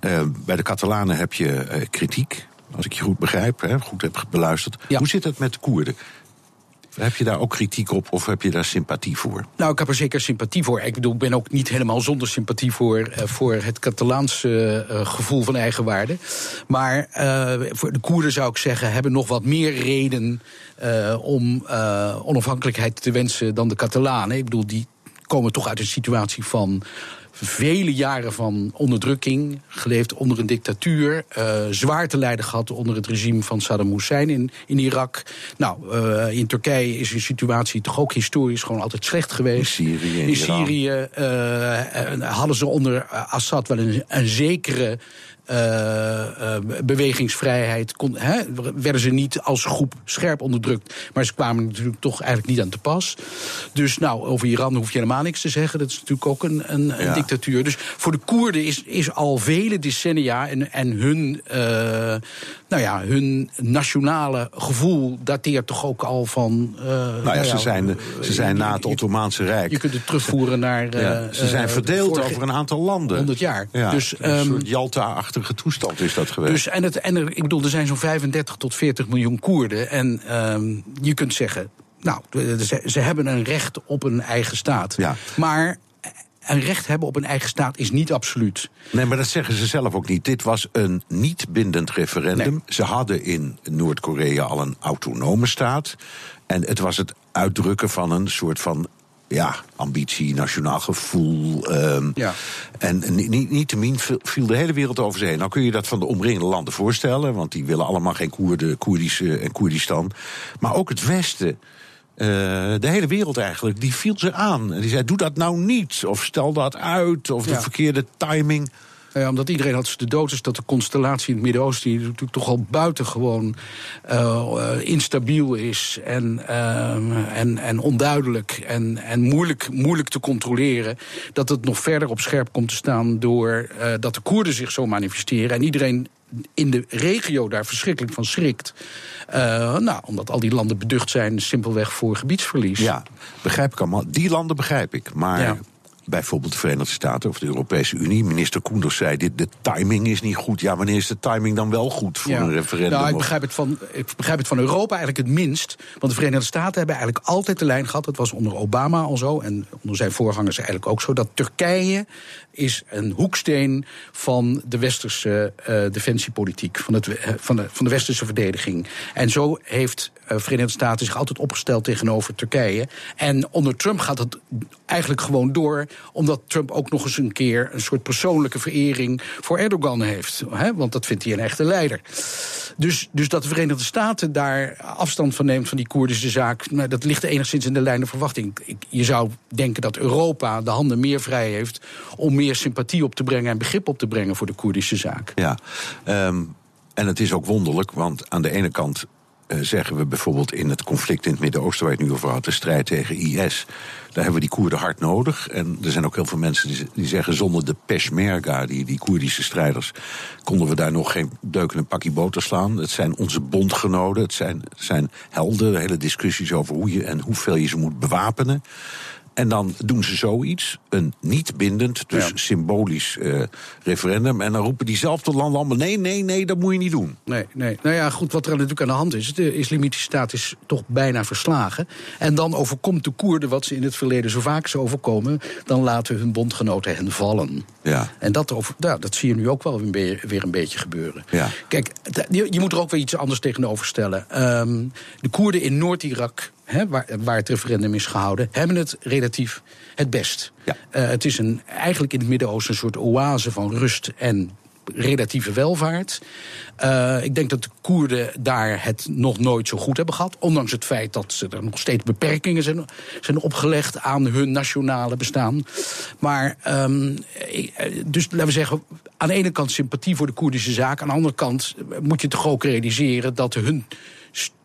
Uh, bij de Catalanen heb je uh, kritiek, als ik je goed begrijp, hè, goed heb beluisterd. Ja. Hoe zit het met de Koerden? Heb je daar ook kritiek op of heb je daar sympathie voor? Nou, ik heb er zeker sympathie voor. Ik bedoel, ik ben ook niet helemaal zonder sympathie voor, uh, voor het Catalaanse uh, gevoel van eigenwaarde. Maar uh, voor de Koerden zou ik zeggen, hebben nog wat meer reden om onafhankelijkheid te wensen dan de Catalanen. Ik bedoel, die komen toch uit een situatie van vele jaren van onderdrukking, geleefd onder een dictatuur, uh, zwaar te lijden gehad onder het regime van Saddam Hussein in, in Irak. Nou, uh, in Turkije is de situatie toch ook historisch gewoon altijd slecht geweest. In Syrië, in Syrië uh, hadden ze onder Assad wel een, een zekere uh, uh, bewegingsvrijheid. Kon, hè, werden ze niet als groep scherp onderdrukt. Maar ze kwamen natuurlijk toch eigenlijk niet aan te pas. Dus nou, over Iran hoef je helemaal niks te zeggen. Dat is natuurlijk ook een, een, een dictatuur. Dus voor de Koerden is, is al vele decennia en, en hun, uh, nou ja, hun nationale gevoel dateert toch ook al van. nou ja, ze zijn, ze zijn na het Ottomaanse Rijk. Je kunt het terugvoeren naar. Ja, ze zijn verdeeld over een aantal landen. 100 jaar. Ja, dus, een um, soort Jalta toestand is dat geweest. Dus, en, het, en er, ik bedoel, er zijn zo'n 35 tot 40 miljoen Koerden. En um, je kunt zeggen, nou, ze, ze, hebben een recht op een eigen staat. Ja. Maar een recht hebben op een eigen staat is niet absoluut. Nee, maar dat zeggen ze zelf ook niet. Dit was een niet bindend referendum. Nee. Ze hadden in Noord-Korea al een autonome staat. En het was het uitdrukken van een soort van ja, ambitie, nationaal gevoel. Um, ja. En niet, niet te min viel de hele wereld over zich heen. Nou kun je dat van de omringende landen voorstellen, want die willen allemaal geen Koerden, Koerdische en Koerdistan. Maar ook het Westen. Uh, de hele wereld eigenlijk, die viel ze aan. En die zei: doe dat nou niet. Of stel dat uit. Of Ja. de verkeerde timing. Ja, omdat iedereen had de dood is dat de constellatie in het Midden-Oosten... die natuurlijk toch al buitengewoon uh, instabiel is en, uh, en, en onduidelijk... en, en moeilijk, moeilijk te controleren... dat het nog verder op scherp komt te staan... door uh, dat de Koerden zich zo manifesteren... en iedereen in de regio daar verschrikkelijk van schrikt. Uh, nou, omdat al die landen beducht zijn simpelweg voor gebiedsverlies. Ja, begrijp ik allemaal. Die landen begrijp ik. Maar Ja. bijvoorbeeld de Verenigde Staten of de Europese Unie. Minister Koenders zei: dit, de timing is niet goed. Ja, wanneer is de timing dan wel goed voor een referendum? Nou, ik begrijp, het van, ik begrijp het van Europa eigenlijk het minst. Want de Verenigde Staten hebben eigenlijk altijd de lijn gehad. Dat was onder Obama al zo. En onder zijn voorgangers eigenlijk ook zo. Dat Turkije is een hoeksteen van de westerse eh, defensiepolitiek. Van, het, eh, van, de, van de westerse verdediging. En zo heeft eh Verenigde Staten zich altijd opgesteld tegenover Turkije. En onder Trump gaat het eigenlijk gewoon door. Omdat Trump ook nog eens een keer een soort persoonlijke verering voor Erdogan heeft. Hè? Want dat vindt hij een echte leider. Dus, dus dat de Verenigde Staten daar afstand van neemt van die Koerdische zaak, nou, dat ligt enigszins in de lijn der verwachting. Je zou denken dat Europa de handen meer vrij heeft om meer sympathie op te brengen en begrip op te brengen voor de Koerdische zaak. Ja, ehm, en het is ook wonderlijk, want aan de ene kant eh, zeggen we bijvoorbeeld in het conflict in het Midden-Oosten, waar je het nu over had, de strijd tegen IS, daar hebben we die Koerden hard nodig. En er zijn ook heel veel mensen die, die zeggen, zonder de Peshmerga, die, die Koerdische strijders, konden we daar nog geen deuk in een pakje boter slaan. Het zijn onze bondgenoten, het zijn, zijn helden, hele discussies over hoe je en hoeveel je ze moet bewapenen. En dan doen ze zoiets, een niet bindend, dus Ja. symbolisch eh, referendum. En dan roepen diezelfde landen allemaal: nee, nee, nee, dat moet je niet doen. Nee, nee. Nou ja, goed, wat er natuurlijk aan de hand is. De islamitische staat is toch bijna verslagen. En dan overkomt de Koerden wat ze in het verleden zo vaak is overkomen. Dan laten hun bondgenoten hen vallen. Ja. En dat, over, nou, dat zie je nu ook wel weer, een beetje gebeuren. Ja. Kijk, je moet er ook weer iets anders tegenover stellen. Ehm, de Koerden in Noord-Irak, hè, waar, waar het referendum is gehouden, hebben het relatief het best. Ja. Eh, het is een, eigenlijk in het Midden-Oosten een soort oase van rust en relatieve welvaart. Eh, ik denk dat de Koerden daar het nog nooit zo goed hebben gehad. Ondanks het feit dat ze er nog steeds beperkingen zijn, zijn opgelegd aan hun nationale bestaan. Maar, ehm, eh, dus laten we zeggen, aan de ene kant sympathie voor de Koerdische zaak. Aan de andere kant moet je toch ook realiseren dat hun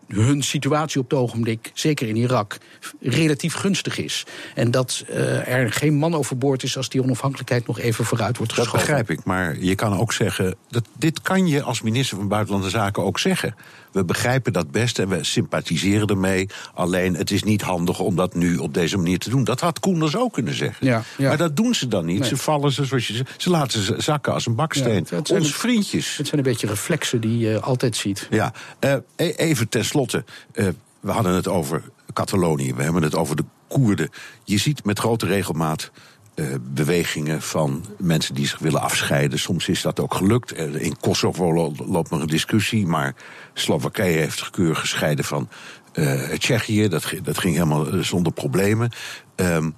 hun situatie op het ogenblik, zeker in Irak, relatief gunstig is. En dat uh, er geen man overboord is als die onafhankelijkheid nog even vooruit wordt geschoven. Dat begrijp ik, maar je kan ook zeggen, dat, dit kan je als minister van Buitenlandse Zaken ook zeggen. We begrijpen dat best en we sympathiseren ermee. Alleen het is niet handig om dat nu op deze manier te doen. Dat had Koenders ook kunnen zeggen. Ja, ja. Maar dat doen ze dan niet. Ze vallen ze, zoals je zegt, ze laten ze zakken als een baksteen. Ja, Ons vriendjes. Het zijn een beetje reflexen die je altijd ziet. Ja, uh, even tenslotte. Uh, we hadden het over Catalonië, we hebben het over de Koerden. Je ziet met grote regelmaat uh, bewegingen van mensen die zich willen afscheiden. Soms is dat ook gelukt. In Kosovo loopt nog een discussie, maar Slowakije heeft zich keurig gescheiden van uh, Tsjechië. Dat, dat ging helemaal zonder problemen. Um,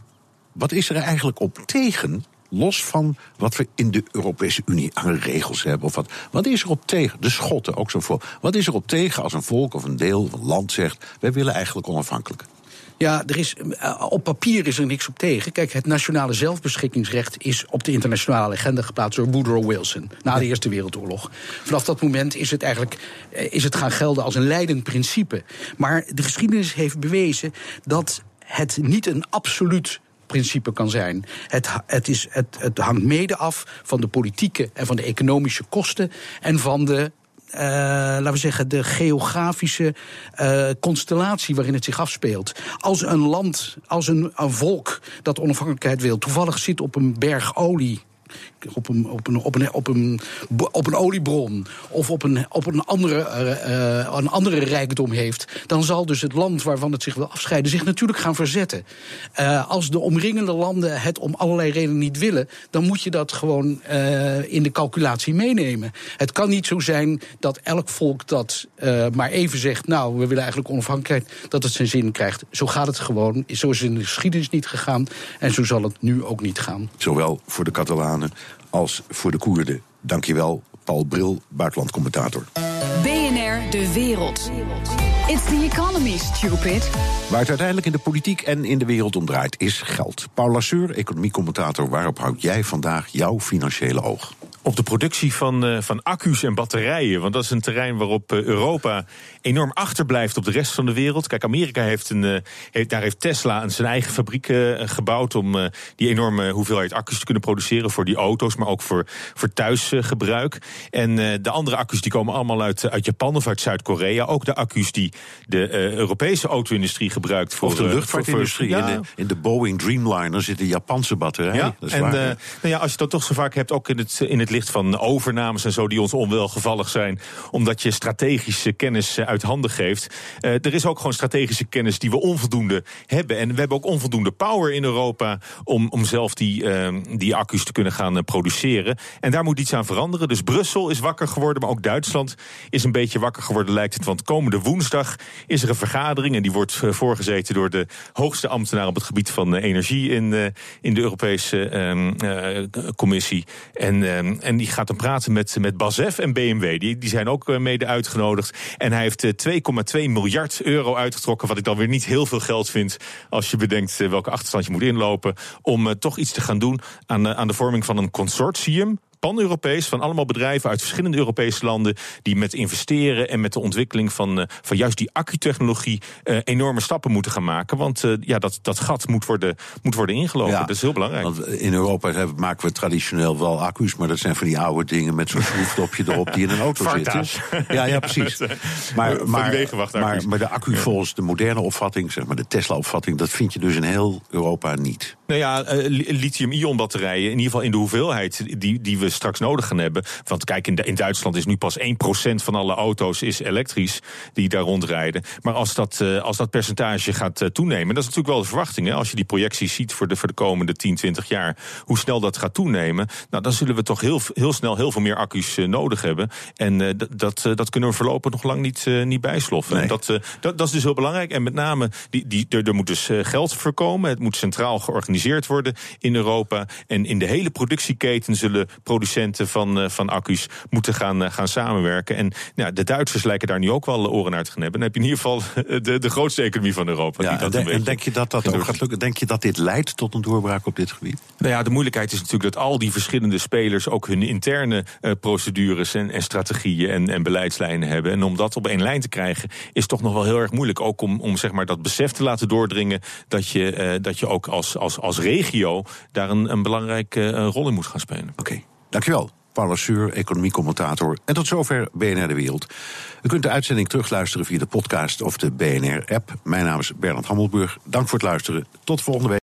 wat is er eigenlijk op tegen los van wat we in de Europese Unie aan regels hebben. Of wat, wat is er op tegen? De Schotten ook zo voor. Wat is er op tegen als een volk of een deel of een land zegt: wij willen eigenlijk onafhankelijk? Ja, er is, eh, op papier is er niks op tegen. Kijk, het nationale zelfbeschikkingsrecht is op de internationale agenda geplaatst door Woodrow Wilson na de Eerste Wereldoorlog. Vanaf dat moment is het eigenlijk eh, is het gaan gelden als een leidend principe. Maar de geschiedenis heeft bewezen dat het niet een absoluut principe kan zijn. Het, het, is, het, het hangt mede af van de politieke en van de economische kosten en van de uh, laten we zeggen, de geografische uh, constellatie waarin het zich afspeelt. Als een land, als een, een volk dat onafhankelijkheid wil, toevallig zit op een berg olie op een, op op op een, op een oliebron of op een, op een, andere, uh, een andere rijkdom heeft, dan zal dus het land waarvan het zich wil afscheiden zich natuurlijk gaan verzetten. Uh, als de omringende landen het om allerlei redenen niet willen, dan moet je dat gewoon in de calculatie meenemen. Het kan niet zo zijn dat elk volk dat maar even zegt, nou, we willen eigenlijk onafhankelijkheid, dat het zijn zin krijgt. Zo gaat het gewoon. Zo is het in de geschiedenis niet gegaan en zo zal het nu ook niet gaan. Zowel voor de Catalanen als voor de Koerden. Dankjewel, Paul Bril, buitenlandcommentator. BNR De Wereld. It's the economy, stupid. Waar het uiteindelijk in de politiek en in de wereld om draait, is geld. Paul Lasseur, economiecommentator, waarop houd jij vandaag jouw financiële oog? op de productie van, uh, van accu's en batterijen. Want dat is een terrein waarop uh, Europa enorm achterblijft op de rest van de wereld. Kijk, Amerika heeft een, uh, heeft, daar heeft Tesla een, zijn eigen fabriek gebouwd om die enorme hoeveelheid accu's te kunnen produceren voor die auto's, maar ook voor, voor thuisgebruik. en de andere accu's die komen allemaal uit, uit Japan of uit Zuid-Korea. Ook de accu's die de Europese auto-industrie gebruikt voor of de luchtvaartindustrie. Ja. In, de, in, de, Boeing Dreamliner zit een Japanse batterij. Ja, dat is en waar. nou ja, als je dat toch zo vaak hebt, ook in het, in het licht van overnames en zo die ons onwelgevallig zijn, omdat je strategische kennis eh, uit handen geeft. Er is ook gewoon strategische kennis die we onvoldoende hebben. En we hebben ook onvoldoende power in Europa om, om zelf die, uh, die accu's te kunnen gaan produceren. En daar moet iets aan veranderen. Dus Brussel is wakker geworden, maar ook Duitsland is een beetje wakker geworden, lijkt het. Want komende woensdag is er een vergadering en die wordt voorgezeten door de hoogste ambtenaar op het gebied van energie in, in de Europese ehm, Commissie. En, ehm, en die gaat dan praten met, met BASF en BMW. Die, die zijn ook eh, mede uitgenodigd. En hij heeft 2,2 eh, miljard euro uitgetrokken. Wat ik dan weer niet heel veel geld vind. Als je bedenkt eh, welke achterstand je moet inlopen. Om toch iets te gaan doen aan, aan de vorming van een consortium pan-Europees van allemaal bedrijven uit verschillende Europese landen die met investeren en met de ontwikkeling van, uh, van juist die accutechnologie uh, enorme stappen moeten gaan maken. Want uh, ja, dat, dat gat moet worden, moet worden ingelopen. Ja, dat is heel belangrijk. Want in Europa hebben, maken we traditioneel wel accu's, maar dat zijn van die oude dingen met zo'n schroefdopje erop die in een auto zitten. Ja, ja, *laughs* precies. Maar, maar, maar, maar de accu volgens de moderne opvatting, zeg maar de Tesla-opvatting, dat vind je dus in heel Europa niet. Nou ja, lithium-ion batterijen, in ieder geval in de hoeveelheid die, die we straks nodig gaan hebben. Want kijk, in, in Duitsland is nu pas 1% van alle auto's is elektrisch die daar rondrijden. Maar als dat, uh, als dat percentage gaat uh, toenemen, dat is natuurlijk wel de verwachting. Hè? Als je die projecties ziet voor de, voor de komende 10, 20 jaar, hoe snel dat gaat toenemen, nou, dan zullen we toch heel, heel snel heel veel meer accu's uh, nodig hebben. En dat, dat kunnen we voorlopig nog lang niet, niet bijsloffen. Nee. Dat, dat, dat is dus heel belangrijk. En met name, die, die, er, er moet dus geld voorkomen. Het moet centraal georganiseerd worden in Europa. En in de hele productieketen zullen producenten producenten van, van accu's moeten gaan, gaan samenwerken. En nou, de Duitsers lijken daar nu ook wel oren uit te gaan hebben. Dan heb je in ieder geval de, de grootste economie van Europa. Ja, en, denk je dat dat ook gaat lukken? Denk je dat dit leidt tot een doorbraak op dit gebied? Nou ja, de moeilijkheid is natuurlijk dat al die verschillende spelers ook hun interne uh, procedures en, en strategieën en, en, beleidslijnen hebben. En om dat op één lijn te krijgen, is toch nog wel heel erg moeilijk. Ook om, om zeg maar dat besef te laten doordringen dat je, uh, dat je ook als, als, als regio daar een, een belangrijke uh, rol in moet gaan spelen. Oké, okay. Dankjewel. Paul Suur, economiecommentator. En tot zover BNR De Wereld. U kunt de uitzending terugluisteren via de podcast of de BNR-app. Mijn naam is Bernard Hammelburg. Dank voor het luisteren. Tot volgende week.